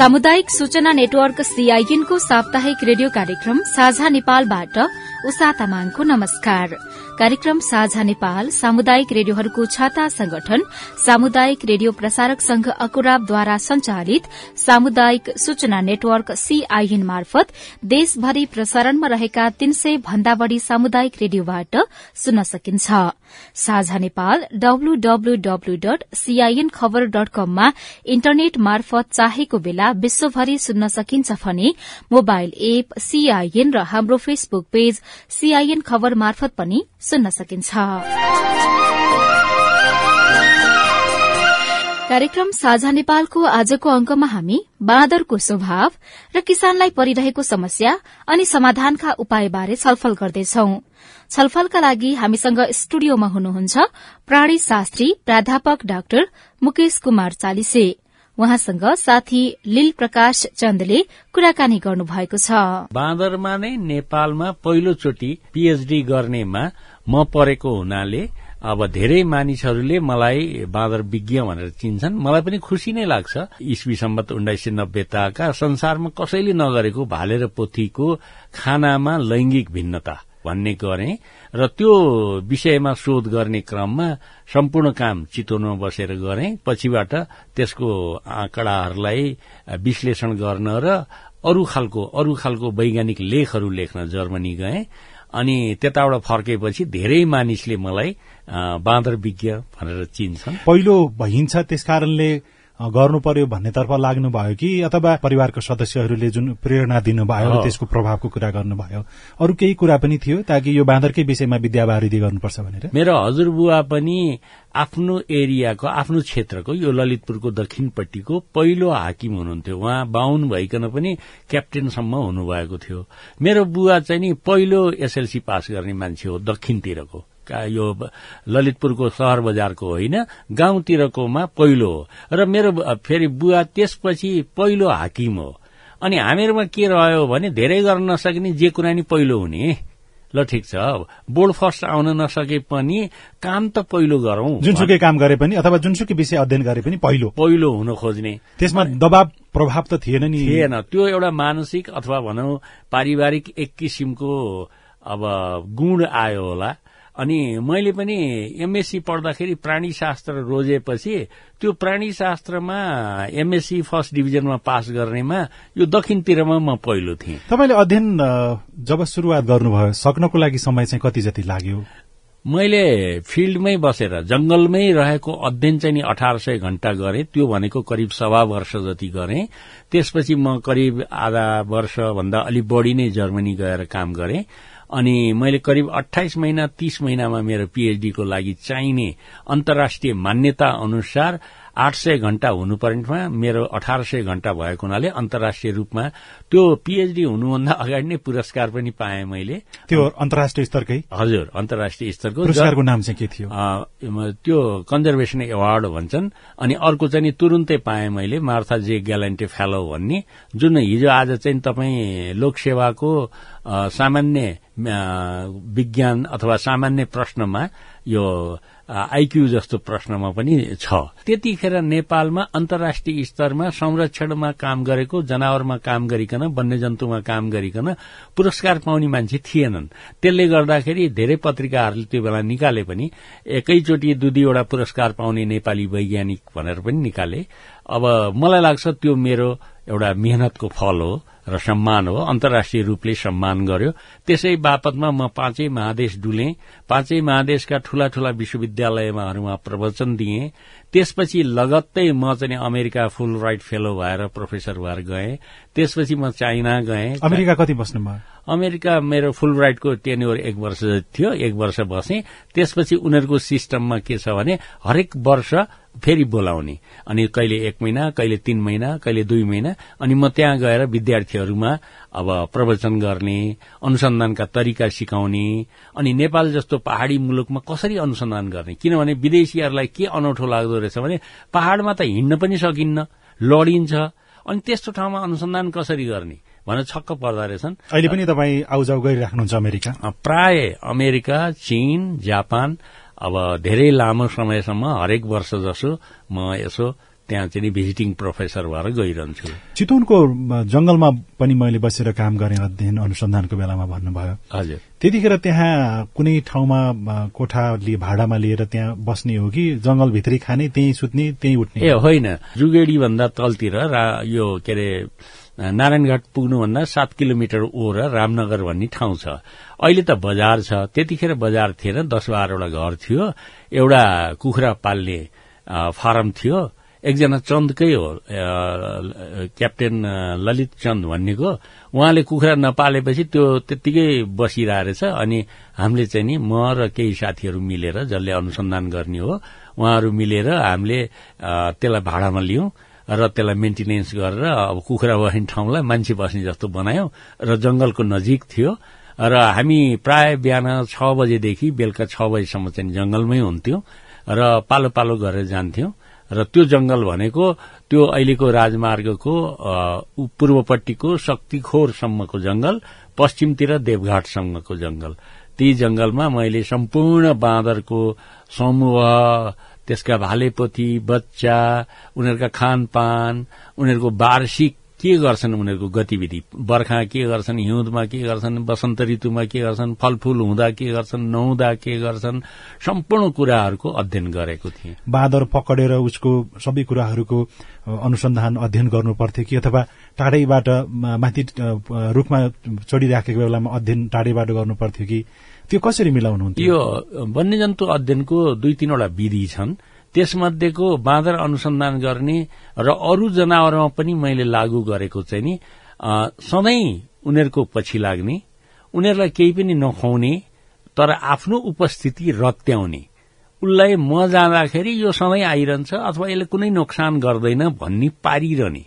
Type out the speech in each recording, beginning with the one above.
सामुदायिक सूचना नेटवर्क सीआईएनको साप्ताहिक रेडियो कार्यक्रम साझा नेपालबाट उषा तामाङको नमस्कार। कार्यक्रम साझा नेपाल सामुदायिक रेडियोहरूको छाता संगठन सामुदायिक रेडियो प्रसारक संघ अकुराबद्वारा संचालित सामुदायिक सूचना नेटवर्क सीआईएन मार्फत देशभरि प्रसारणमा रहेका तीन सय भन्दा बढ़ी सामुदायिक रेडियोबाट सुन्न सकिन्छ। साझा नेपाल डट खबर डट कममा इन्टरनेट मार्फत चाहेको बेला विश्वभरि सुन्न सकिन्छ भने मोबाइल एप सीआईएन र हाम्रो फेसबुक पेज सीआईएन खबर मार्फत पनि सुन्न सकिन्छ। कार्यक्रम साझा नेपालको आजको अंकमा हामी बाँदरको स्वभाव र किसानलाई परिरहेको समस्या अनि समाधानका उपायबारे छलफल गर्दैछौ। छलफलका लागि हामीसँग स्टुडियोमा हुनुहुन्छ प्राणी शास्त्री प्राध्यापक डाक्टर मुकेश कुमार चालिसे। उहाँसँग साथी लील प्रकाश चन्दले कुराकानी गर्नुभएको छ। बाँदरमा नै नेपालमा पहिलोचोटि पीएचडी गर्नेमा म परेको हुनाले अब धेरै मानिसहरूले मलाई बाँदर विज्ञ भनेर चिन्छन्। मलाई पनि खुशी नै लाग्छ। इस्वी सम्बत उन्नाइस सय नब्बेताका संसारमा कसैले नगरेको भालेर पोथीको खानामा लैंगिक भिन्नता। भन्ने गरे र त्यो विषयमा शोध गर्ने क्रममा सम्पूर्ण काम चितवनमा बसेर गरे। पछिबाट त्यसको आँकडाहरूलाई विश्लेषण गर्न र अरू खालको अरू खालको वैज्ञानिक लेखहरू लेख्न जर्मनी गए अनि त्यताबाट फर्केपछि धेरै मानिसले मलाई बाँदर विज्ञ भनेर चिन्छन्। पहिलो भइन्छ त्यस कारणले गर्नु पर्यो भन्नेतर्फ लाग्नु भयो कि अथवा परिवारको सदस्यहरूले जुन प्रेरणा दिनुभयो र त्यसको प्रभावको कुरा गर्नुभयो? अरू केही कुरा पनि थियो ताकि यो बाँदरकै विषयमा विद्यावारिधि गर्नुपर्छ भनेर? मेरो हजुरबुवा पनि आफ्नो एरियाको आफ्नो क्षेत्रको यो ललितपुरको दक्षिणपट्टिको पहिलो हाकिम हुनुहुन्थ्यो। उहाँ बाहुन भइकन पनि क्याप्टेनसम्म हुनुभएको थियो। मेरो बुवा चाहिँ नि पहिलो एसएलसी पास गर्ने मान्छे हो दक्षिणतिरको। यो ललितपुरको सहर बजारको होइन गाउँतिरकोमा पहिलो हो। र मेरो फेरि बुवा त्यसपछि पहिलो हाकिम हो। अनि हामीहरूमा के रह्यो भने धेरै गर्न नसकिने जे कुरा नि पहिलो हुने। ल ठिक छ। बोर्ड फर्स्ट आउन नसके पनि काम त पहिलो गरौं। जुनसुकै काम गरे पनि अथवा जुनसुकै विषय अध्ययन गरे पनि पहिलो। पहिलो हुन खोज्ने। त्यसमा दबाव प्रभाव त थिएन नि। थिएन। त्यो एउटा मानसिक अथवा भनौँ पारिवारिक एक किसिमको अब गुण आयो होला। अनि मैले पनि एमएससी पढ्दाखेरि प्राणी शास्त्र रोजेपछि त्यो प्राणी शास्त्रमा एमएससी फर्स्ट डिभिजनमा पास गर्नेमा यो दक्षिणतिरमा म पहिलो थिएँ। तपाईँले अध्ययन जब सुरुवात गर्नुभयो सक्नको लागि समय चाहिँ कति जति लाग्यो? मैले फिल्डमै बसेर जंगलमै रहेको अध्ययन चाहिँ नि अठार सय घण्टा गरे त्यो भनेको करिब सवा वर्ष जति गरे। त्यसपछि म करिब आधा वर्षभन्दा अलिक बढ़ी नै जर्मनी गएर काम गरे। अनि मैले करिब अठाइस महिना तीस महिनामा मेरो पीएचडीको लागि चाहिने अन्तर्राष्ट्रिय मान्यता अनुसार आठ सय घण्टा हुनुपर्नेमा मेरो अठार सय घण्टा भएको हुनाले अन्तर्राष्ट्रिय रूपमा त्यो पीएचडी हुनुभन्दा अगाडि नै पुरस्कार पनि पाएँ मैले। त्यो अन्तर्राष्ट्रिय स्तरकै? हजुर अन्तर्राष्ट्रिय स्तरको। पुरस्कारको नाम चाहिँ के थियो? त्यो कन्जर्भेसन एवार्ड भन्छन् अनि अर्को चाहिँ तुरुन्तै पाएँ मैले मार्था जे ग्यालेन्टे फेलो भन्ने जुन हिजो आज चाहिँ तपाईँ लोकसेवाको सामान्य विज्ञान अथवा सामान्य प्रश्नमा यो आइक्यू जस्तो प्रश्नमा पनि छ। त्यतिखेर नेपालमा अन्तर्राष्ट्रिय स्तरमा संरक्षणमा काम गरेको जनावरमा काम गरिकन वन्यजन्तुमा काम गरिकन पुरस्कार पाउने मान्छे थिएनन्। त्यसले गर्दाखेरि धेरै पत्रिकाहरूले त्यो बेला निकाले पनि एकैचोटि दुई दुईवटा पुरस्कार पाउने नेपाली वैज्ञानिक भनेर पनि निकाले। अब मलाई लाग्छ त्यो मेरो एउटा मेहनतको फल हो र सम्मान हो। अन्तर्राष्ट्रिय रूपले सम्मान गर्यो। त्यसै बापतमा म पाँचै महादेश डुले। पाँचै महादेशका ठूला ठूला विश्वविद्यालयमाहरूमा प्रवचन दिए। त्यसपछि लगत्तै म चाहिँ अमेरिका फुल राइट फेलो भएर प्रोफेसर भएर गएँ। त्यसपछि म चाइना गएँ। अमेरिका कति बस्नुभयो? अमेरिका मेरो फुल राइटको टेन्योर एक वर्ष थियो एक वर्ष बसेँ। त्यसपछि उनीहरूको सिस्टममा के छ भने हरेक वर्ष फेरि बोलाउने। अनि कहिले एक महिना कहिले तीन महिना कहिले दुई महिना अनि म त्यहाँ गएर विद्यार्थीहरूमा अब प्रवचन गर्ने अनुसन्धानका तरिका सिकाउने अनि नेपाल जस्तो पहाड़ी मुलुकमा कसरी अनुसन्धान गर्ने? किनभने विदेशीहरूलाई के अनौठो लाग्दो रहेछ भने पहाड़मा त हिँड्न पनि सकिन्न लडिन्छ। अनि त्यस्तो ठाउँमा अनुसन्धान कसरी गर्ने? भनेर छक्क पर्दा रहेछन्। अहिले पनि तपाईँ आउजाउ गरिराख्नुहुन्छ अमेरिका? प्राय अमेरिका चीन जापान अब धेरै लामो समयसम्म हरेक वर्ष जसो म यसो त्यहाँ चाहिँ भिजिटिङ प्रोफेसर भएर गइरहन्छु। चितवनको जंगलमा पनि मैले बसेर काम गरेँ अध्ययन अनुसन्धानको बेलामा भन्नुभयो। हजुर। त्यतिखेर त्यहाँ कुनै ठाउँमा कोठा भाडामा लिएर त्यहाँ बस्ने हो कि जंगलभित्रै खाने त्यही सुत्ने त्यही उठ्ने? ए होइन। जुगेडी भन्दा तलतिर यो के अरे नारायणघाट पुग्नुभन्दा सात किलोमिटर ओर रामनगर भन्ने ठाउँ छ। अहिले त बजार छ। त्यतिखेर बजार थिएन। दस बाह्रवटा घर थियो। एउटा कुखुरा पाल्ने फारम थियो। एकजना चन्दकै हो क्याप्टेन ललित चन्द भन्नेको। उहाँले कुखुरा नपालेपछि त्यो त्यत्तिकै बसिरहेछ अनि हामीले चाहिँ नि म र केही साथीहरू मिलेर जसले अनुसन्धान गर्ने हो उहाँहरू मिलेर हामीले त्यसलाई भाडामा लियौं। र त्यसलाई मेन्टेनेन्स गरेर अब कुखुरा बस्ने ठाउँलाई मान्छे बस्ने जस्तो बनायौं र जंगलको नजिक थियो। र हामी प्राय बिहान छ बजेदेखि बेलुका छ बजेसम्म चाहिँ जंगलमै हुन्थ्यौं र पालो पालो गरेर जान्थ्यौं। र त्यो जंगल भनेको त्यो अहिलेको राजमार्गको पूर्वपट्टिको शक्तिखोरसम्मको जंगल पश्चिमतिर देवघाटसम्मको जंगल ती जंगलमा मैले सम्पूर्ण बाँदरको समूह त्यसका भालेपोथी बच्चा उनीहरूका खानपान उनीहरूको वार्षिक के गर्छन् उनीहरूको गतिविधि? बर्खा के गर्छन् हिउँदमा के गर्छन् वसन्त ऋतुमा के गर्छन् फलफूल हुँदा के गर्छन् नहुँदा के गर्छन्? सम्पूर्ण कुराहरूको अध्ययन गरेको थिएँ। बाँदर पकडेर उसको सबै कुराहरूको अनुसन्धान अध्ययन गर्नु पर्थ्यो कि अथवा टाढैबाट माथि रूखमा चढिराखेको बेलामा अध्ययन टाढैबाट गर्नु पर्थ्यो कि त्यो कसरी मिलाउनुहुन्थ्यो? यो वन्यजन्तु अध्ययनको दुई तीनवटा विधि छन्। त्यसमध्येको बाँदर अनुसन्धान गर्ने र अरू जनावरमा पनि मैले लागू गरेको चाहिँ नि सधैँ उनीहरूको पछि लाग्ने उनीहरूलाई केही पनि नखुवाउने तर आफ्नो उपस्थिति रत्याउने। उसलाई म जाँदाखेरि यो सधैँ आइरहन्छ अथवा यसले कुनै नोक्सान गर्दैन भन्ने पारिरहने।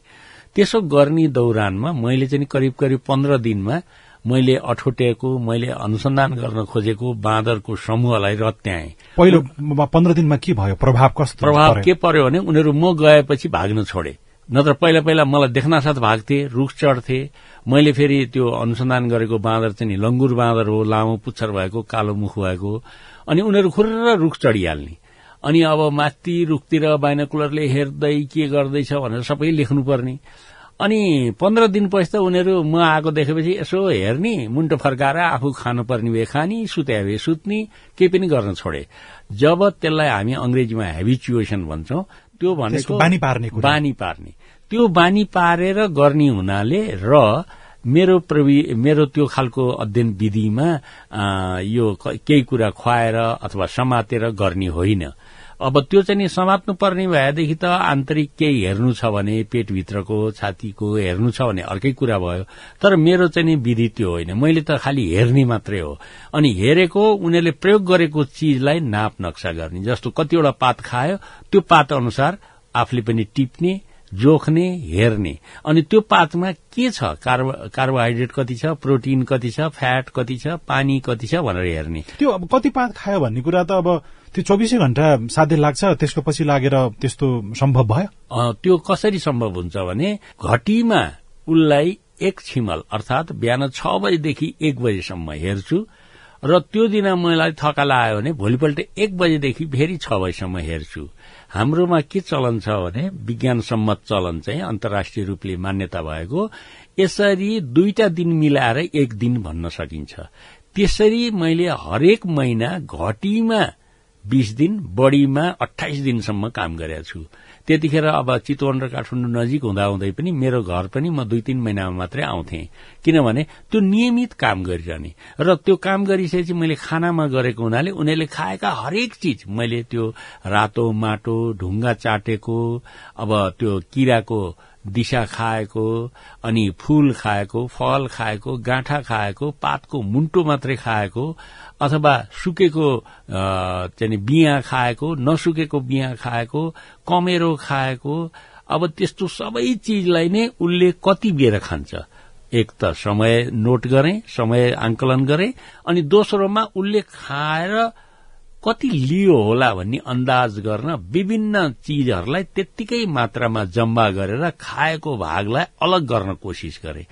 त्यसो गर्ने दौरानमा मैले चाहिँ करिब करिब पन्ध्र दिनमा मैले अठोटेको मैले अनुसन्धान गर्न खोजेको बाँदरको समूहलाई रत्याए पहिलो पन्ध्र दिनमा के भयो? प्रभाव कस्तो प्रभाव के पर्यो भने उनीहरू म गएपछि भाग्न छोडे। नत्र पहिला पहिला मलाई देख्न साथ भाग्थे रुख चढ्थे। मैले फेरि त्यो अनुसन्धान गरेको बाँदर चाहिँ लङ्गुर बाँदर हो लामो पुच्छर भएको कालो मुख भएको। अनि उनीहरू खुर्र रुख चढिहाल्ने। अनि अब माथि रुखतिर बाइनाकुलरले हेर्दै के गर्दैछ भनेर सबै लेख्नुपर्ने। अनि पन्ध्र दिनपछि त उनीहरू म आएको देखेपछि यसो हेर्ने मुन्टो फर्काएर आफू खानुपर्ने भए खाने सुते भए सुत्ने केही पनि गर्न छोडे। जब त्यसलाई हामी अंग्रेजीमा हेबिचुएसन भन्छौं त्यो भनेको बानी पार्ने बानी पार्ने। त्यो बानी पारेर गर्ने हुनाले र मेरो प्रवि मेरो त्यो खालको अध्ययन विधिमा यो केही कुरा खुवाएर अथवा समातेर गर्ने होइन। अब त्यो चाहिँ नि समात्नु पर्ने भएदेखि त आन्तरिक केही हेर्नु छ भने पेटभित्रको छातीको हेर्नु छ भने अर्कै कुरा भयो। तर मेरो चाहिँ नि विधि त्यो होइन। मैले त खालि हेर्ने मात्रै हो। अनि हेरेको उनीहरूले प्रयोग गरेको चिजलाई नाप नक्सा गर्ने। जस्तो कतिवटा पात खायो त्यो पात अनुसार आफूले पनि टिप्ने जोख्ने हेर्ने। अनि त्यो पातमा के छ? कार्बोहाइड्रेट कति छ? प्रोटिन कति छ? फ्याट कति छ? पानी कति छ? भनेर हेर्ने। त्यो अब कति पात खायो भन्ने कुरा त अब त्यो चौबिसै घण्टा साध्य लाग्छ? त्यसको पछि लागेर त्यस्तो सम्भव भयो? त्यो कसरी सम्भव हुन्छ भने घटीमा उसलाई एक छिमल अर्थात बिहान छ बजेदेखि एक बजेसम्म हेर्छु र त्यो दिन मलाई थकाल आयो भने भोलिपल्ट एक बजेदेखि फेरि छ बजीसम्म हेर्छु। हाम्रोमा के चलन छ भने विज्ञान सम्मत चलन चाहिँ अन्तर्राष्ट्रिय रूपले मान्यता भएको यसरी दुईटा दिन मिलाएर एक दिन भन्न सकिन्छ। त्यसरी मैले हरेक महिना घटीमा बीस दिन बढ़ीमा अठाइस दिनसम्म काम गरेका छु। त्यतिखेर अब चितवन र काठमाडौँ नजिक हुँदाहुँदै पनि मेरो घर पनि म दुई तीन महिनामा मात्रै आउँथे। किनभने त्यो नियमित काम गरिरहने र त्यो काम गरिसकेपछि मैले खानामा गरेको हुनाले उनीहरूले खाएका हरेक चिज मैले त्यो रातो माटो ढुङ्गा चाटेको अब त्यो किराको दिशा खाएको अनि फूल खाएको फल खाएको गाँठा खाएको पातको मुन्टो मात्रै खाएको अथवा सुकेको चाहिँ बिहा खाएको नसुकेको बिहा खाएको कमेरो खाएको अब त्यस्तो सबै चिजलाई नै उसले कति बेर खान्छ? एक त समय नोट गरे समय आंकलन गरे अनि दोस्रोमा उसले खाएर कति लियो होला भन्ने अन्दाज गर्न विभिन्न चिजहरूलाई त्यत्तिकै मात्रामा जम्मा गरेर खाएको भागलाई अलग गर्न कोसिस गरे।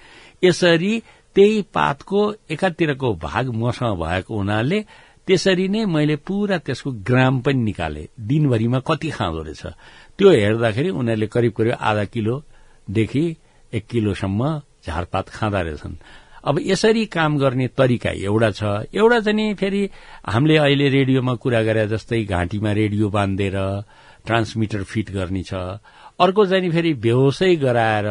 यसरी त्यही पातको एकातिरको भाग मसँग भएको हुनाले त्यसरी नै मैले पूरा त्यसको ग्राम पनि निकाले। दिनभरिमा कति खाँदो रहेछ। त्यो हेर्दाखेरि उनीहरूले करिब करिब आधा किलोदेखि एक किलोसम्म झारपात खाँदा रहेछन्। अब यसरी काम गर्ने तरिका एउटा छ। एउटा चाहिँ नि फेरि हामीले अहिले रेडियोमा कुरा गरे जस्तै घाँटीमा रेडियो बाँधिदिएर ट्रान्समिटर फिट गर्ने छ। अर्को चाहिँ नि फेरि बेहोसै गराएर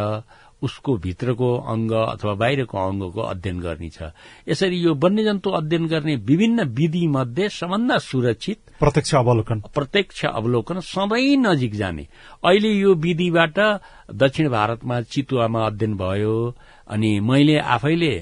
उसको भित्रको अङ्ग अथवा बाहिरको अङ्गको अध्ययन गर्ने छ। यसरी यो वन्यजन्तु अध्ययन गर्ने विभिन्न विधि मध्ये सबभन्दा सुरक्षित प्रत्यक्ष अवलोकन। प्रत्यक्ष अवलोकन सधैँ नजिक जाने। अहिले यो विधिबाट दक्षिण भारतमा चितुवामा अध्ययन भयो। अनि मैले आफैले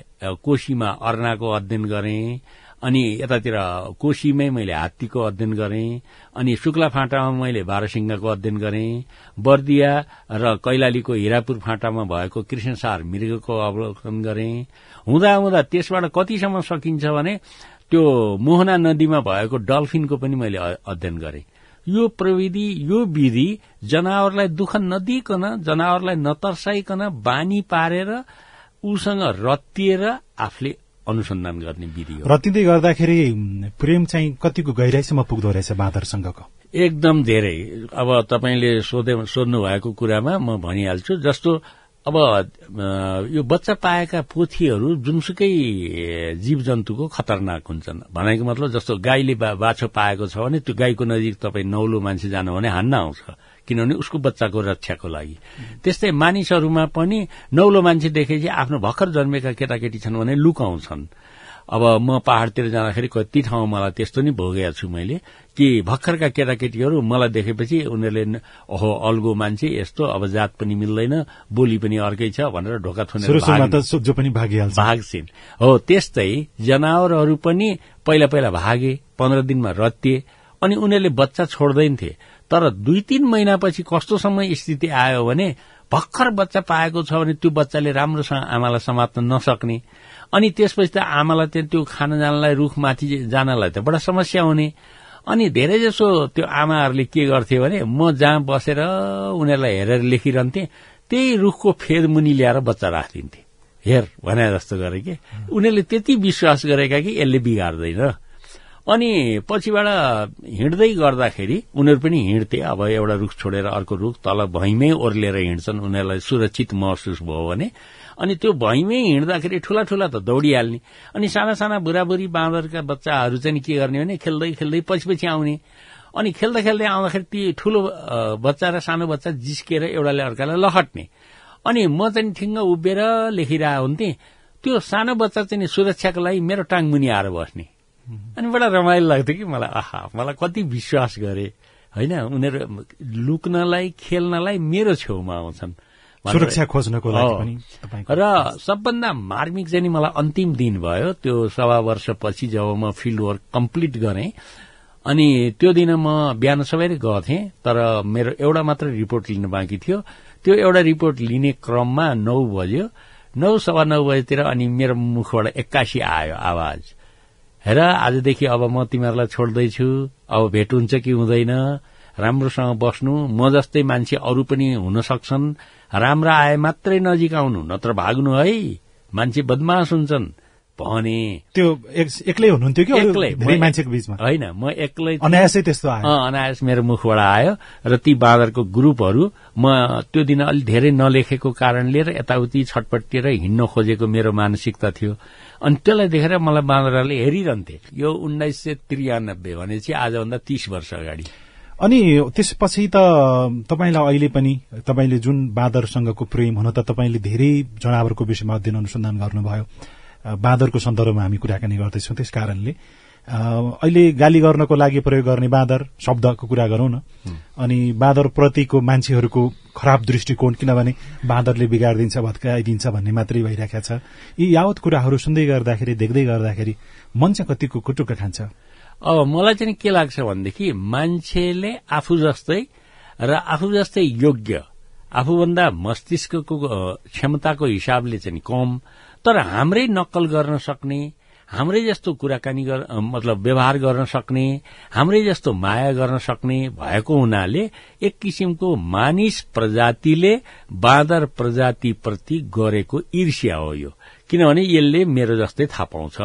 कोशीमा अर्नाको अध्ययन गरेँ अनि यतातिर कोशीमै मैले हात्तीको अध्ययन गरेँ अनि शुक्ला फाँटामा मैले बाह्रसिंहको अध्ययन गरेँ बर्दिया र कैलालीको हिरापुर फाँटामा भएको कृष्णसार मृगको अवलोकन गरेँ। हुँदा हुँदा त्यसबाट कतिसम्म सकिन्छ भने त्यो मोहना नदीमा भएको डल्फिनको पनि मैले अध्ययन गरेँ। यो प्रविधि यो विधि जनावरलाई दुःख नदिकन जनावरलाई नतर्साइकन बानी पारेर उसँग रत्तिएर आफूले अनुसन्धान गर्ने विधि हो। रत्तिँदै गर्दाखेरि प्रेम चाहिँ कतिको गहिराईसम्म पुग्दो रहेछ बाँदरसँगको? एकदम धेरै। अब तपाईँले सोधे सोध्नु भएको कुरामा म भनिहाल्छु जस्तो अब यो बच्चा पाएका पोथीहरू जुनसुकै जीव जन्तुको खतरनाक हुन्छन्। भनेको मतलब जस्तो गाईले बाछो पाएको छ भने त्यो गाईको नजिक तपाईँ नौलो मान्छे जानु भने हान्न आउँछ। किनभने उसको बच्चाको रक्षाको लागि। त्यस्तै मानिसहरूमा पनि नौलो मान्छे देखेपछि आफ्नो भर्खर जन्मेका केटाकेटी छन् भने लुकाउँछन् अब म पहाड़तिर जाँदाखेरि कति ठाउँ मलाई त्यस्तो नै भोगेको छु मैले कि भर्खरका केटाकेटीहरू मलाई देखेपछि उनीहरूले ओहो अल्गो मान्छे यस्तो अब जात पनि मिल्दैन बोली पनि अर्कै छ भनेर ढोका पनि भाग्छिन्। हो त्यस्तै जनावरहरू पनि पहिला पहिला भागे पन्ध्र दिनमा रत्तिए अनि उनीहरूले बच्चा छोड्दैन्थे। तर दुई तीन महिनापछि कस्तोसम्म स्थिति आयो भने भर्खर बच्चा पाएको छ भने त्यो बच्चाले राम्रोसँग आमालाई समात्न नसक्ने। अनि त्यसपछि त आमालाई त्यहाँ त्यो खान जानलाई रुखमाथि जानलाई त बडा समस्या हुने। अनि धेरै जसो त्यो आमाहरूले के गर्थे भने म जहाँ बसेर उनीहरूलाई हेरेर लेखिरहन्थे त्यही रुखको फेद मुनि ल्याएर बच्चा राखिदिन्थे। हेर भने जस्तो गरे कि? उनीहरूले त्यति विश्वास गरेका कि यसले बिगार्दैन। अनि पछिबाट हिँड्दै गर्दाखेरि उनीहरू पनि हिँड्थे। अब एउटा रुख छोडेर अर्को रुख तल भैँमै ओर्लिएर हिँड्छन्। उनीहरूलाई सुरक्षित महसुस भयो भने। अनि त्यो भैँमै हिँड्दाखेरि ठूला ठूला त दौडिहाल्ने। अनि साना साना बुढाबुढी बाँदरका बच्चाहरू चाहिँ के गर्ने भने खेल्दै खेल्दै पछि पछि आउने। अनि खेल्दा खेल्दै आउँदाखेरि ती ठूलो बच्चा र सानो बच्चा जिस्केर एउटाले अर्कालाई लखट्ने अनि म चाहिँ ठिङ्ग उभिएर लेखिरहेको हुन्थेँ। त्यो सानो बच्चा चाहिँ सुरक्षाको लागि मेरो टाङ मुनि आएर बस्ने। अनि बडा रमाइलो लाग्थ्यो कि मलाई आहा मलाई कति विश्वास गरे। होइन उनीहरू लुक्नलाई खेल्नलाई मेरो छेउमा आउँछन्। सुरक्षा खोज्नको लागि र सबभन्दा मार्मिक चाहिँ मलाई अन्तिम दिन भयो। त्यो सवा वर्षपछि जब म फिल्ड वर्क कम्प्लिट गरेँ अनि त्यो दिन म बिहान सबैले गर्थेँ तर मेरो एउटा मात्र रिपोर्ट लिन बाँकी थियो। त्यो एउटा रिपोर्ट लिने क्रममा नौ बज्यो। नौ सवा नौ बजेतिर अनि मेरो मुखबाट एक्कासी आयो आवाज। हेर आजदेखि अब म तिमीहरूलाई छोड्दैछु। अब भेट हुन्छ कि हुँदैन? राम्रोसँग बस्नु। म जस्तै मान्छे अरू पनि हुन सक्छन्। राम्रा आए मात्रै नजिक आउनु नत्र भाग्नु है। मान्छे बदमास हुन्छन्। भने त्यो एक्लै हुनुहुन्थ्यो कि एक्लै। मान्छेको बिचमा? होइन म एक्लै अनायासै त्यस्तो आयो। अनायास मेरो मुखबाट आयो र ती बाँदरको ग्रुपहरू म त्यो दिन अलिक धेरै नलेखेको कारणले र यताउति छटपट्टिएर हिँड्न खोजेको मेरो मानसिकता थियो। अनि त्यसलाई देखेर मलाई बाँदरले हेरिरहन्थे। यो उन्नाइस सय त्रियानब्बे भनेपछि आजभन्दा तीस वर्ष अगाडि। अनि त्यसपछि त तपाईँलाई अहिले पनि तपाईँले जुन बाँदरसँगको प्रेम हुन त तपाईँले धेरै जनावरको विषयमा अध्ययन अनुसन्धान गर्नुभयो। बाँदरको सन्दर्भमा हामी कुराकानी गर्दैछौँ त्यस कारणले। अहिले गाली गर्नको लागि प्रयोग गर्ने बाँदर शब्दको कुरा गरौँ न। अनि बाँदर प्रतिको मान्छेहरूको खराब दृष्टिकोण किनभने बाँदरले बिगारिदिन्छ भत्काइदिन्छ भन्ने मात्रै भइरहेको छ। यी यावत कुराहरू सुन्दै गर्दाखेरि देख्दै गर्दाखेरि मन चाहिँ कतिको कुटुक्क खान्छ। अब मलाई चाहिँ के लाग्छ भनेदेखि मान्छेले आफू जस्तै र आफू जस्तै योग्य आफूभन्दा मस्तिष्कको क्षमताको हिसाबले चाहिँ कम तर हाम्रै नक्कल गर्न सक्ने हाम्रै जस्तो कुराकानी मतलब व्यवहार गर्न सक्ने हाम्रै जस्तो माया गर्न सक्ने भएको हुनाले एक किसिमको मानिस प्रजातिले बाँदर प्रजातिप्रति गरेको ईर्ष्या हो यो। किनभने यसले मेरो जस्तै थाहा पाउँछ।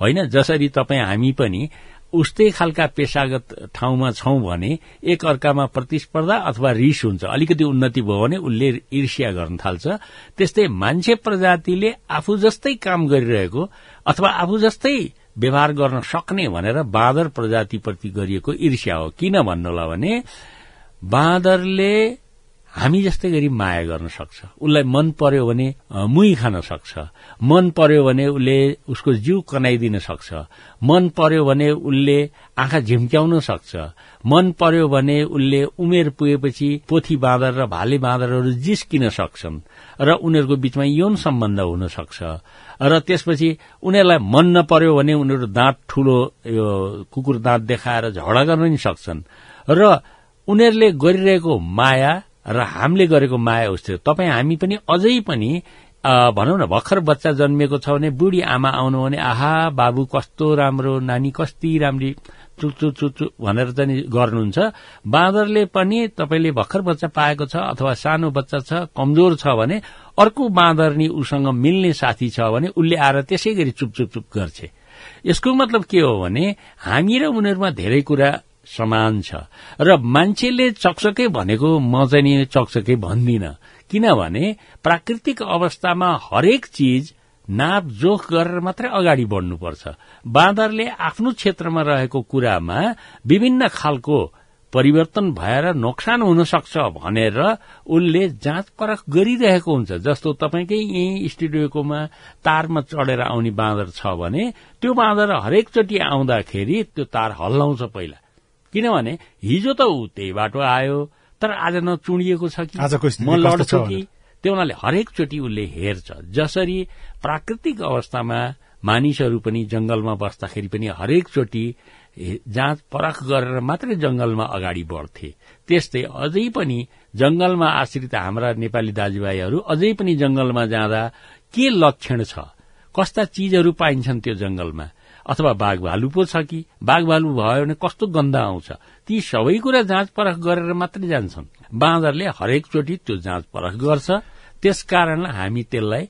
होइन जसरी तपाईँ हामी पनि उस्तै खालका पेसागत ठाउँमा छौं भने एक अर्कामा प्रतिस्पर्धा अथवा रिस हुन्छ। अलिकति उन्नति भयो भने उसले ईर्ष्या गर्न थाल्छ। त्यस्तै मान्छे प्रजातिले आफू जस्तै काम गरिरहेको अथवा आफू जस्तै व्यवहार गर्न सक्ने भनेर बाँदर प्रजातिप्रति गरिएको ईर्ष्या हो। किन भन्नुहोला भने बाँदरले हामी जस्तै गरी माया गर्न सक्छ। उसलाई मन पर्यो भने मुही खान सक्छ। मन पर्यो भने उसले उसको जिउ कनाइदिन सक्छ। मन पर्यो भने उसले आँखा झिम्क्याउन सक्छ। मन पर्यो भने उसले उमेर पुगेपछि पोथी बाँदर र भाले बाँदरहरू जिस्किन सक्छन् र उनीहरूको बीचमा यौन सम्बन्ध हुन सक्छ। र त्यसपछि उनीहरूलाई मन नपर्यो भने उनीहरू दाँत ठूलो यो कुकुर दाँत देखाएर झगडा गर्न पनि सक्छन्। र उनीहरूले गरिरहेको माया र हामीले गरेको माया उस्तै तपाईँ हामी पनि अझै पनि भनौँ न भर्खर बच्चा जन्मिएको छ भने बुढी आमा आउनु भने आहा बाबु कस्तो राम्रो नानी कस्ति राम्री चुचु चुचु भनेर चाहिँ गर्नुहुन्छ। बाँदरले पनि तपाईँले भर्खर बच्चा पाएको छ अथवा सानो बच्चा छ कमजोर छ भने अर्को बाँदरनी उसँग मिल्ने साथी छ भने उसले आएर त्यसै गरी चुप चुप चुप गर्छ। यसको मतलब के हो भने हामी र उनीहरूमा धेरै कुरा समान छ। र मान्छेले चकचकै भनेको म चाहिँ नि चकचकै भन्दिन। किनभने प्राकृतिक अवस्थामा हरेक चिज नाप जोख गरेर मात्रै अगाडि बढ्नुपर्छ। बाँदरले आफ्नो क्षेत्रमा रहेको कुरामा विभिन्न खालको परिवर्तन भएर नोक्सान हुन सक्छ भनेर उसले जाँच परख गरिरहेको हुन्छ। जस्तो तपाईँकै यही स्टुडियोकोमा तारमा चढेर आउने बाँदर छ भने त्यो बाँदर हरेकचोटि आउँदाखेरि त्यो तार हल्लाउँछ पहिला। किनभने हिजो त ऊ त्यही बाटो आयो तर आज नचुडिएको छ कि? म लड्छु कि? त्यो हुनाले हरेकचोटि उसले हेर्छ। जसरी प्राकृतिक अवस्थामा मानिसहरू पनि जंगलमा बस्दाखेरि पनि हरेकचोटि जाँच परख गरेर मात्रै जंगलमा अगाडि बढ्थे। त्यस्तै अझै पनि जंगलमा आश्रित हाम्रा नेपाली दाजुभाइहरू अझै पनि जंगलमा जाँदा के लक्षण छ? कस्ता चिजहरू पाइन्छन् त्यो जंगलमा अथवा बाघ भालु पो छ कि? बाघ भालु भयो भने कस्तो गन्ध आउँछ? ती सबै कुरा जाँच परख गरेर मात्रै जान्छन्। बाँदरले हरेकचोटि त्यो जाँच परख गर्छ। त्यसकारण हामी त्यसलाई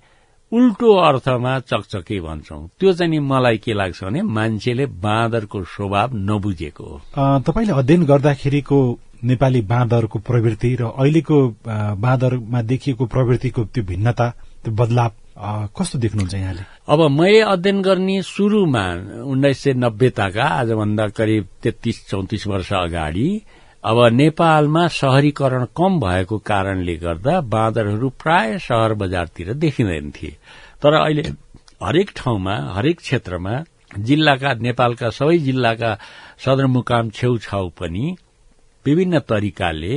उल्टो अर्थमा चकचके भन्छौ। त्यो चाहिँ मलाई के लाग्छ भने मान्छेले बाँदरको स्वभाव नबुझेको हो। तपाईँले अध्ययन गर्दाखेरिको नेपाली बाँदरको प्रवृत्ति र अहिलेको बाँदरमा देखिएको प्रवृत्तिको त्यो भिन्नता त्यो बदलाव कस्तो देख्नुहुन्छ यहाँले? अब मैले अध्ययन गर्ने शुरूमा उन्नाइस सय नब्बेताका आजभन्दा करिब तेत्तीस चौतिस वर्ष अगाडि अब नेपालमा शहरीकरण कम भएको कारणले गर्दा बाँदरहरू प्राय सहर बजारतिर देखिँदैन थिए। तर अहिले हरेक ठाउँमा हरेक क्षेत्रमा जिल्लाका नेपालका सबै जिल्लाका सदरमुकाम छेउछाउ पनि विभिन्न तरिकाले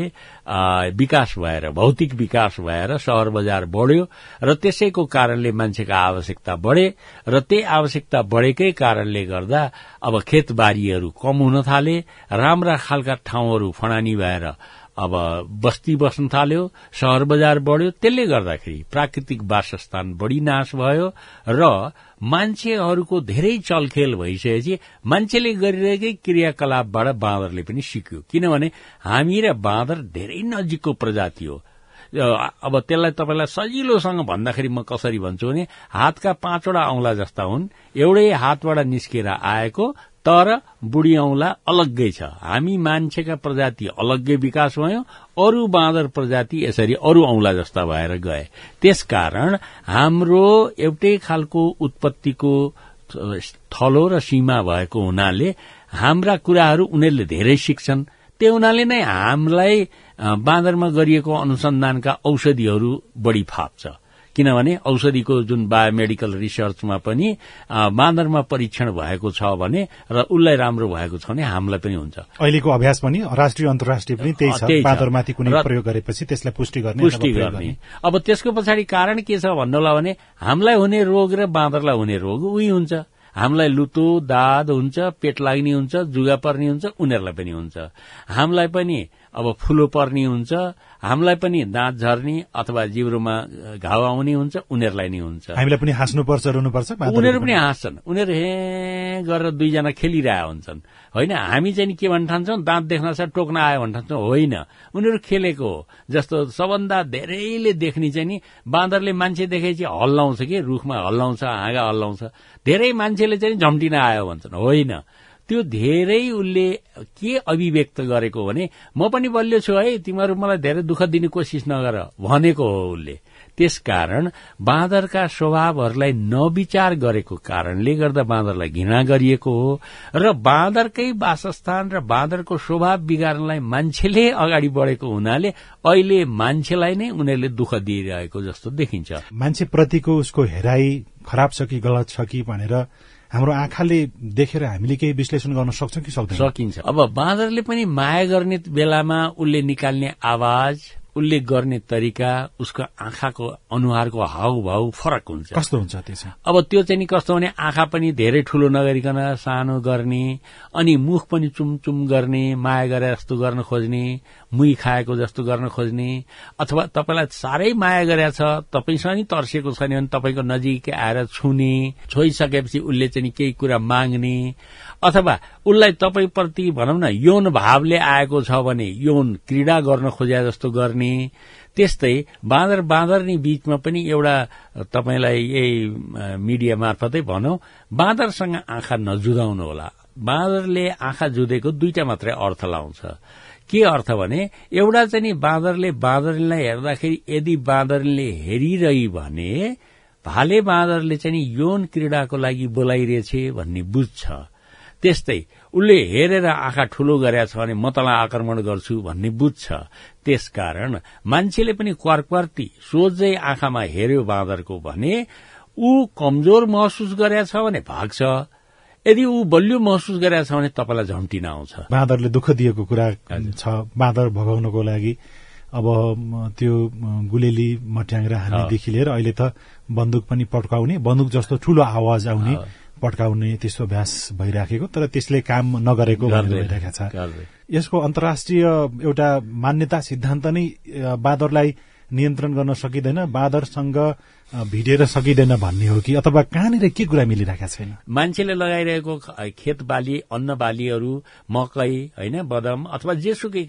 विकास भएर भौतिक विकास भएर सहर बजार बढ्यो र त्यसैको कारणले मान्छेका आवश्यकता बढे र त्यही आवश्यकता बढेकै कारणले गर्दा अब खेतबारीहरू कम हुन थाले राम्रा खालका ठाउँहरू फणानी भएर अब बस्ती बस्न थाल्यो सहर बजार बढ्यो त्यसले गर्दाखेरि प्राकृतिक वासस्थान बढ़ी नाश भयो र मान्छेहरूको धेरै चलखेल भइसकेपछि मान्छेले गरिरहेकै क्रियाकलापबाट बाँदरले पनि सिक्यो। किनभने हामी र बाँदर धेरै नजिकको प्रजाति हो। अब त्यसलाई तपाईँलाई सजिलोसँग भन्दाखेरि म कसरी भन्छु भने हातका पाँचवटा औंला जस्ता हुन्। एउटै हातबाट निस्केर आएको तर बुढी औंला अलग्गै छ। हामी मान्छेका प्रजाति अलग्गै विकास भयो अरू बाँदर प्रजाति यसरी अरू औंला जस्ता भएर गए। त्यसकारण हाम्रो एउटै खालको उत्पत्तिको थलो र सीमा भएको हुनाले हाम्रा कुराहरू उनीहरूले धेरै सिक्छन्। त्यो हुनाले नै हामीलाई बाँदरमा गरिएको अनुसन्धानका औषधिहरू बढ़ी फाप्छ। किनभने औषधिको जुन बायोमेडिकल रिसर्चमा पनि बाँदरमा परीक्षण भएको छ भने र उसलाई राम्रो भएको छ भने हामीलाई पनि हुन्छ। अहिलेको अभ्यास पनि राष्ट्रिय अन्तर्राष्ट्रिय पनि त्यही छ। बाँदरमाथि कुनै प्रयोग गरेपछि त्यसलाई पुष्टि गर्ने पुष्टि गर्ने। अब त्यसको पछाडि कारण के छ भन्नुहोला भने हामीलाई हुने रोग र बाँदरलाई हुने रोग उही हुन्छ। हामीलाई लुतो दाद हुन्छ पेट लाग्ने हुन्छ जुगा पर्ने हुन्छ उनीहरूलाई पनि हुन्छ। हामीलाई पनि अब फुलो पर्ने हुन्छ हामीलाई पनि दाँत झर्ने अथवा जिब्रोमा घाउ आउने हुन्छ उनीहरूलाई नै हुन्छ। हामीलाई पनि हाँस्नुपर्छ रुनुपर्छ उनीहरू पनि हाँस्छन्। उनीहरू हे गरेर दुईजना खेलिरहेका हुन्छन्। होइन हामी चाहिँ के भन्न ठान्छौँ दाँत देख्न छ टोक्न आयो भन्न ठान्छौँ होइन उनीहरू खेलेको हो। जस्तो सबभन्दा धेरैले देख्ने चाहिँ नि बाँदरले मान्छे देखेपछि हल्लाउँछ कि रुखमा हल्लाउँछ हाँगा हल्लाउँछ। धेरै मान्छेले चाहिँ झम्टिन आयो भन्छन्। होइन त्यो धेरै उसले के अभिव्यक्त गरेको भने म पनि बलियो छु है तिमीहरू मलाई धेरै दुःख दिने कोसिस नगर भनेको हो उसले। त्यसकारण बाँदरका स्वभावहरूलाई नविचार गरेको कारणले गर्दा बाँदरलाई घृणा गरिएको हो र बाँदरकै वासस्थान र बाँदरको स्वभाव बिगार्नलाई मान्छेले अगाडि बढेको हुनाले अहिले मान्छेलाई नै उनीहरूले दुःख दिइरहेको जस्तो देखिन्छ। मान्छेप्रतिको उसको हेराई खराब छ कि गलत छ कि भनेर हाम्रो आँखाले देखेर हामीले केही विश्लेषण गर्न सक्छौँ कि सक्दैन? सकिन्छ। अब बाँदरले पनि माया गर्ने बेलामा उसले निकाल्ने आवाज उसले गर्ने तरिका उसको आँखाको अनुहारको हाउभाउ फरक हुन्छ। कस्तो हुन्छ त्यसो अब त्यो चाहिँ नि कस्तो भने आँखा पनि धेरै ठूलो नगरिकन सानो गर्ने अनि मुख पनि चुमचुम गर्ने माया गरे जस्तो गर्न खोज्ने मुही खाएको जस्तो गर्न खोज्ने अथवा तपाईँलाई साह्रै माया गरेका छ तपाईँसँग नि तर्सिएको छैन भने तपाईँको नजिकै आएर छुने छोइसकेपछि उसले चाहिँ केही कुरा माग्ने अथवा उसलाई तपाईँप्रति भनौँ न यौन भावले आएको छ भने यौन क्रीडा गर्न खोजे जस्तो गर्ने त्यस्तै बाँदर बाँदरनी बीचमा पनि एउटा तपाईँलाई यही मिडिया मार्फतै भनौँ बाँदरसँग आँखा नजुदाउनु होला। बाँदरले आँखा जुधेको दुईटा मात्रै अर्थ लाउँछ। के अर्थ भने एउटा चाहिँ नि बाँदरले बाँदरलाई हेर्दाखेरि यदि बाँदरले हेरिरही भने भाले बाँदरले चाहिँ यौन क्रीडाको लागि बोलाइरहेछ भन्ने बुझ्छ। त्यस्तै उसले हेरेर आँखा ठूलो गरेका छ भने म तँलाई आक्रमण गर्छु भन्ने बुझ्छ। त्यसकारण मान्छेले पनि क्वारक्वार्ती सोझै आँखामा हेर्यो बाँदरको भने ऊ कमजोर महसुस गरेका छ भने भाग्छ। यदि ऊ बलियो महसुस गरेका छ भने तपाईँलाई झम्टिन आउँछ बाँदरले दुःख दिएको कुरा छ। बाँदर भगाउनको लागि अब त्यो गुलेली मट्याङ्ग्रा हान्नेदेखि लिएर अहिले त बन्दुक पनि पड्काउने बन्दुक जस्तो ठूलो आवाज आउने पड्काउने त्यस्तो अभ्यास भइराखेको तर त्यसले काम नगरेको भइरहेका छ। यसको अन्तर्राष्ट्रिय एउटा मान्यता सिद्धान्त नै बाँदरलाई नियन्त्रण गर्न सकिँदैन बाँदरसँग भिडेर सकिँदैन भन्ने हो कि अथवा कहाँनिर के कुरा मिलिरहेका छैन? मान्छेले लगाइरहेको खेत बाली अन्न बालीहरू मकै होइन बदम अथवा जेसुकै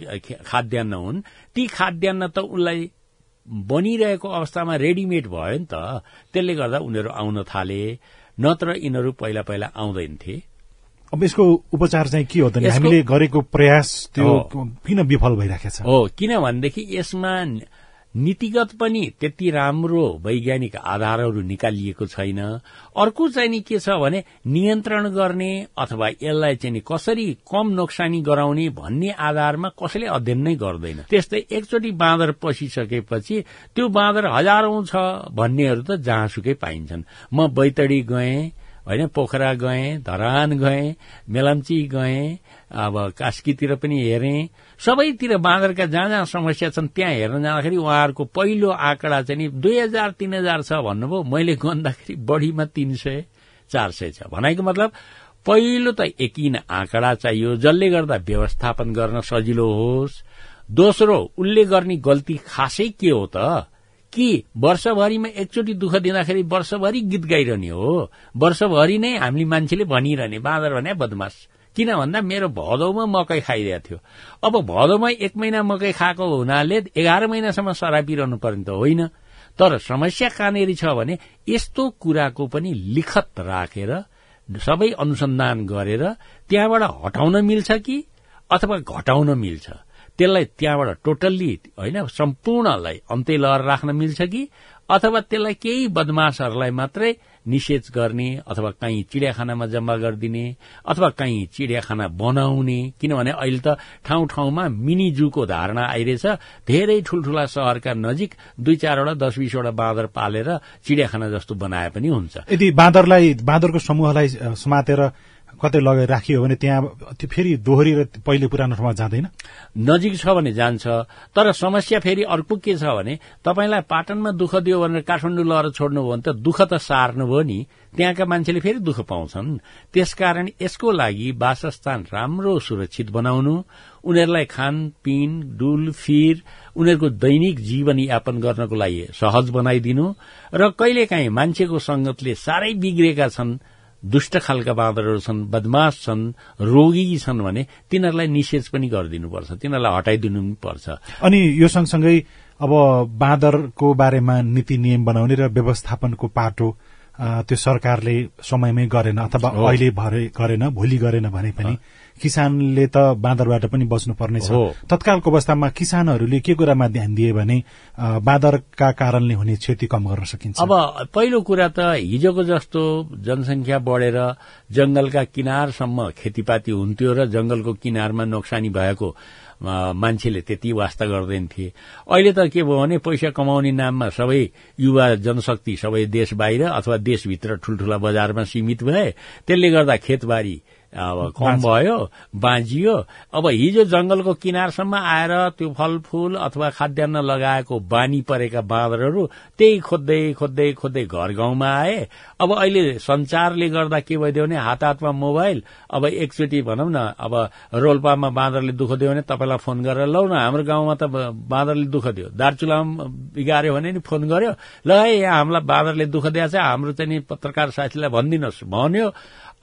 खाद्यान्न हुन् ती खाद्यान्न त उसलाई बनिरहेको अवस्थामा रेडिमेड भयो नि त त्यसले गर्दा उनीहरू आउन थाले नत्र यिनीहरू पहिला पहिला आउँदैनथे। अब यसको उपचार चाहिँ के हो त हामीले गरेको प्रयास त्यो किन विफल भइराखेको छ हो किनभनेदेखि यसमा नीतिगत पनि त्यति राम्रो वैज्ञानिक आधारहरू निकालिएको छैन। अर्को चाहिँ नि के छ भने नियन्त्रण गर्ने अथवा यसलाई चाहिँ कसरी कम नोक्सानी गराउने भन्ने आधारमा कसैले अध्ययन नै गर्दैन। त्यस्तै एकचोटि बाँदर पसिसकेपछि त्यो बाँदर हजारौं छ भन्नेहरू त जहाँसुकै पाइन्छन्। म बैतडी गएँ होइन पोखरा गएँ धरान गएँ मेलम्ची गएँ अब कास्कीतिर पनि हेरेँ। सबैतिर बाँदरका जहाँ जहाँ समस्या छन् त्यहाँ हेर्न जाँदाखेरि उहाँहरूको पहिलो आँकडा चाहिँ नि दुई हजार तीन हजार छ भन्नुभयो। मैले गन्दाखेरि बढीमा तीन सय चार सय छ। भनाइको मतलब पहिलो त एकिन आँकडा चाहियो जसले गर्दा व्यवस्थापन गर्न सजिलो होस्। दोस्रो उसले गर्ने गल्ती खासै के हो त? कि वर्षभरिमा एकचोटि दुःख दिँदाखेरि वर्षभरि गीत गाइरहने हो? वर्षभरि नै हामीले मान्छेले भनिरहने बाँदर भने बदमास। किन भन्दा मेरो भदौमा मकै खाइदिएको थियो। अब भदौमा एक महिना मकै खाएको हुनाले एघार महिनासम्म सरापिरहनु पर्ने त होइन। तर समस्या कहाँनिर छ भने यस्तो कुराको पनि लिखत राखेर सबै अनुसन्धान गरेर त्यहाँबाट हटाउन मिल्छ कि अथवा घटाउन मिल्छ? त्यसलाई त्यहाँबाट टोटल्ली होइन सम्पूर्णलाई अन्त्य लहर राख्न मिल्छ कि? अथवा त्यसलाई केही बदमाशहरूलाई मात्रै निषेध गर्ने अथवा कहीँ चिडियाखानामा जम्मा गरिदिने अथवा कहीँ चिडियाखाना बनाउने? किनभने अहिले त ठाउँ ठाउँमा मिनी जूको धारणा आइरहेछ। धेरै ठूल्ठूला सहरका नजिक दुई चारवटा दस बीसवटा बाँदर पालेर चिडियाखाना जस्तो बनाए पनि हुन्छ। यदि बाँदरलाई बाँदरको समूहलाई समातेर कतै लगाएर राखियो भने त्यहाँ त्यो फेरि दोहोरिएर पहिले पुरानो ठाउँमा जाँदैन? नजिक छ भने जान्छ तर समस्या फेरि अर्को के छ भने तपाईँलाई पाटनमा दुःख दियो भनेर काठमाडौँ लगेर छोड्नु भयो भने त दुःख त सार्नुभयो नि। त्यहाँका मान्छेले फेरि दुःख पाउँछन्। त्यसकारण यसको लागि वासस्थान राम्रो सुरक्षित बनाउनु उनीहरूलाई खानपिन डुल फिर उनीहरूको दैनिक जीवन यापन गर्नको लागि सहज बनाइदिनु र कहिलेकाहीँ मान्छेको संगतले साह्रै बिग्रेका छन् दुष्ट खालका बाँदरहरू छन् बदमाश छन् रोगी छन् भने तिनीहरूलाई निषेध पनि गरिदिनुपर्छ तिनीहरूलाई हटाइदिनु पनि पर्छ। अनि यो सँगसँगै अब बाँदरको बारेमा नीति नियम बनाउने र व्यवस्थापनको पाटो त्यो सरकारले समयमै गरेन अथवा। अहिले भरे गरेन भोलि गरेन भने पनि किसानले त बाँदरबाट पनि बस्नुपर्नेछ। तत्कालको अवस्थामा किसानहरूले के कुरामा ध्यान दिए भने बाँदरका कारणले हुने क्षति कम गर्न सकिन्छ अब पहिलो कुरा त हिजोको जस्तो जनसंख्या बढेर जंगलका किनारसम्म खेतीपाती हुन्थ्यो र जंगलको किनारमा नोक्सानी भएको मान्छेले त्यति वास्ता गर्दैन थिए अहिले त के भयो भने पैसा कमाउने नाममा सबै युवा जनशक्ति सबै देश बाहिर अथवा देशभित्र ठूल्ठूला बजारमा सीमित भए त्यसले गर्दा खेतबारी अब कम भयो बाँझियो अब हिजो जंगलको किनारसम्म आएर त्यो फलफूल अथवा खाद्यान्न लगाएको बानी परेका बाँदरहरू त्यही खोज्दै खोज्दै खोज्दै घर गाउँमा आए। अब अहिले संचारले गर्दा के भइदियो भने हात हातमा मोबाइल। अब एकचोटि भनौँ न अब रोल्पामा बाँदरले दुःख दियो भने तपाईँलाई फोन गरेर लौ न हाम्रो गाउँमा त बाँदरले दुःख दियो। दार्चुलामा बिगार्यो भने नि फोन गर्यो। ल है यहाँ हामीलाई बाँदरले दुःख दिएको छ हाम्रो चाहिँ नि पत्रकार साथीलाई भनिदिनुहोस्। भन्यो।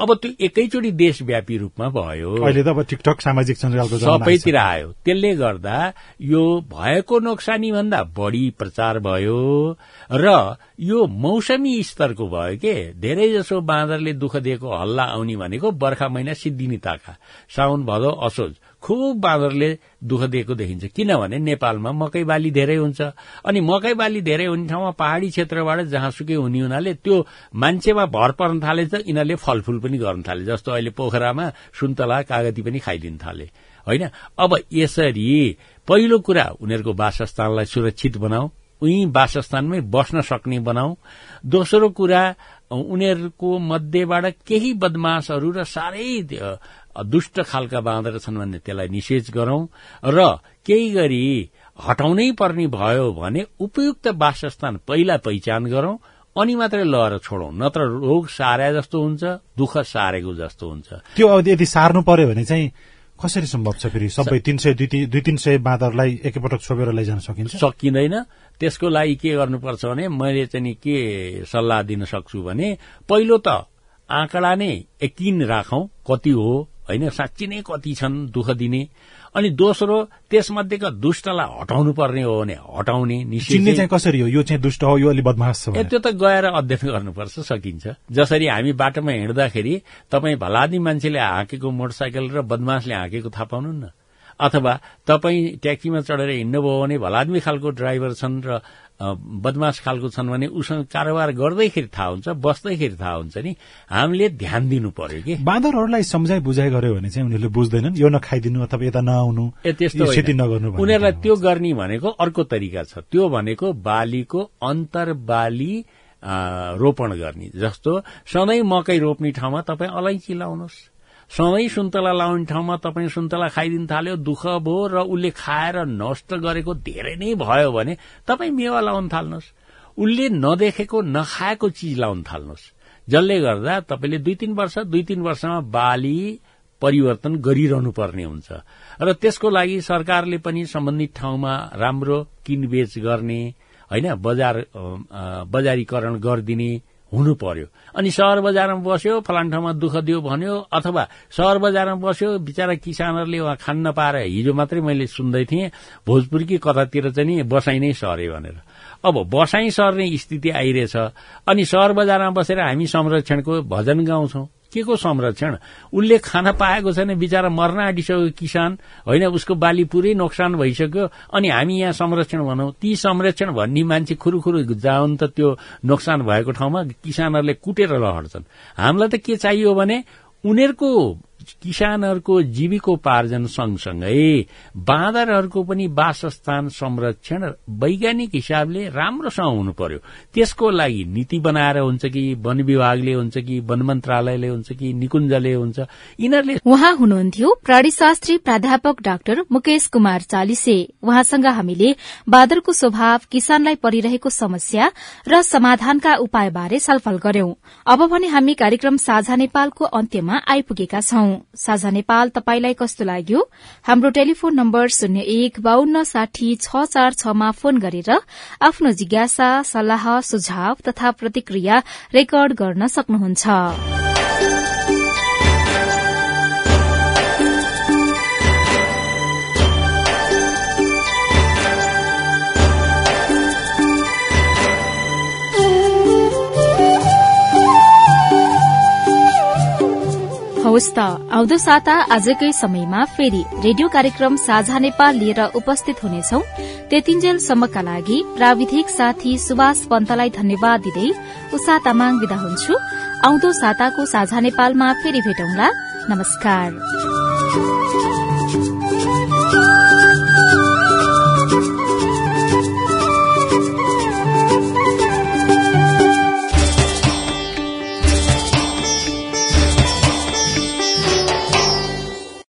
अब त्यो एकैचोटि देशव्यापी रूपमा भयो। अहिले त अब टिकटक सामाजिक सञ्जालको सबैतिर आयो। त्यसले गर्दा यो भएको नोक्सानी भन्दा बढ़ी प्रचार भयो र यो मौसमी स्तरको भयो के? धेरै जसो बाँदरले दुःख दिएको हल्ला आउने भनेको बर्खा महिना सिद्धिनी ताका साउन भदौ असोज। खुब बाँदरले दुःख दिएको देखिन्छ। किनभने नेपालमा मकै बाली धेरै हुन्छ। अनि मकै बाली धेरै हुने ठाउँमा पहाड़ी क्षेत्रबाट जहाँसुकै हुने हुनाले त्यो मान्छेमा भर पर्न थाले त यिनीहरूले फलफूल पनि गर्न थाले। जस्तो अहिले पोखरामा सुन्तला कागती पनि खाइदिन थाले। होइन? अब यसरी पहिलो कुरा उनीहरूको वासस्थानलाई सुरक्षित बनाऊ। उही वासस्थानमै बस्न सक्ने बनाऊ। दोस्रो कुरा उनीहरूको मध्येबाट केही बदमाशहरू र साह्रै दुष्ट खालका बाँदर छन् भने त्यसलाई निषेध गरौं र केही गरी हटाउनै पर्ने भयो भने उपयुक्त वासस्थान पहिला पहिचान गरौं अनि मात्रै लएर छोडौं। नत्र रोग सारे जस्तो हुन्छ दुःख सारेको जस्तो हुन्छ। त्यो अब यदि सार्नु पर्यो भने चाहिँ कसरी सम्भव छ फेरि? सबै तीन सय दुई तीन सय बाँदरलाई एकैपटक छोपेर लैजान सकिन्छ? सकिँदैन। त्यसको लागि के गर्नुपर्छ भने मैले चाहिँ नि के सल्लाह दिन सक्छु भने पहिलो त आँकडा नै यकिन राखौं कति हो होइन साँच्ची नै कति छन् दुःख दिने? अनि दोस्रो त्यसमध्येका दुष्टलाई हटाउनु पर्ने हो भने हटाउने चाहिँ कसरी हो? यो चाहिँ दुष्ट हो यो अलि बदमास छ। त्यो त गएर अध्ययन गर्नुपर्छ सकिन्छ। जसरी हामी बाटोमा हिँड्दाखेरि तपाईँ भलादी मान्छेले हाँकेको मोटरसाइकल र बदमासले हाँकेको थाहा पाउनु न अथवा तपाईँ ट्याक्सीमा चढेर हिँड्नुभयो भने भलादमी खालको ड्राइभर छन् र बदमास खालको छन् भने उसँग कारोबार गर्दैखेरि थाहा हुन्छ बस्दैखेरि थाहा हुन्छ नि। हामीले ध्यान दिनु पर्यो कि? बाँदरहरूलाई सम्झाइ बुझाइ गर्यो भने चाहिँ उनीहरूले बुझ्दैनन् यो नखाइदिनु अथवा यता नआउनु त्यस्तो। क्षति नगर्नु उनीहरूलाई त्यो गर्ने भनेको अर्को तरिका छ। त्यो भनेको बालीको अन्तर बाली रोपण गर्ने। जस्तो सधैँ मकै रोप्ने ठाउँमा तपाईँ अलैँची लाउनुहोस्। सधैँ सुन्तला लाउने ठाउँमा तपाईँ सुन्तला खाइदिन थाल्यो दुःख भयो र उसले खाएर नष्ट गरेको धेरै नै भयो भने तपाईँ मेवा लाउन थाल्नुहोस्। उसले नदेखेको नखाएको चिज लाउन थाल्नुहोस्। जसले गर्दा तपाईँले दुई तीन वर्ष दुई तीन वर्षमा बाली परिवर्तन गरिरहनु पर्ने हुन्छ। र त्यसको लागि सरकारले पनि सम्बन्धित ठाउँमा राम्रो किनबेच गर्ने होइन बजार बजारीकरण गरिदिने हुनु पर्यो अनि सहर बजारमा बस्यो फलान ठाउँमा दुःख दियो भन्यो अथवा सहर बजारमा बस्यो बिचरा किसानहरूले उहाँ खान नपाएर हिजो मात्रै मैले सुन्दै थिएँ भोजपुरकी कतातिर चाहिँ नि बसाइ नै सरे भनेर। अब बसाइ सर्ने स्थिति आइरहेछ। अनि सहर बजारमा बसेर हामी संरक्षणको भजन गाउँछौं। के को संरक्षण? उसले खान पाएको छैन बिचरा मर्न आँटिसक्यो किसान। होइन उसको बाली पुरै नोक्सान भइसक्यो। अनि हामी यहाँ संरक्षण भनौँ। ती संरक्षण भन्ने मान्छे खुरुखुरु जाउन् त त्यो नोक्सान भएको ठाउँमा किसानहरूले कुटेर लहर्छन् हामीलाई त के चाहियो भने उनीहरूको किसानहरूको जीविकोपार्जन सँगसँगै बाँदरहरूको पनि वासस्थान संरक्षण वैज्ञानिक हिसाबले राम्रोसँग हुनु पर्यो त्यसको लागि नीति बनाएर हुन्छ कि वन विभागले हुन्छ कि वन मन्त्रालयले हुन्छ कि निकुञ्जले हुन्छ यिनीहरूले उहाँ हुनुहुन्थ्यो प्राणीशास्त्री प्राध्यापक डाक्टर मुकेश कुमार चालिसे। उहाँसँग हामीले बादरको स्वभाव किसानलाई परिरहेको समस्या र समाधानका उपायबारे छलफल गर्यौं। अब भने हामी कार्यक्रम साझा नेपालको अन्त्यमा आइपुगेका छौं। साझा नेपाल तपाईलाई कस्तो लाग्यो? हाम्रो टेलिफोन नम्बर शून्य एक बान्न साठी छ चार छमा फोन गरेर आफ्नो जिज्ञासा सल्लाह सुझाव तथा प्रतिक्रिया रेकर्ड गर्न सक्नुहुन्छ। हवस् त आउँदो साता आजकै समयमा फेरि रेडियो कार्यक्रम साझा नेपाल लिएर उपस्थित हुनेछौ। त्यतिन्जेलसम्मका लागि प्राविधिक साथी सुभाष पन्तलाई धन्यवाद दिँदै उषा तामाङ विदा हुन्छु। आउँदो साताको साझा नेपालमा फेरि भेटौंला। नमस्कार।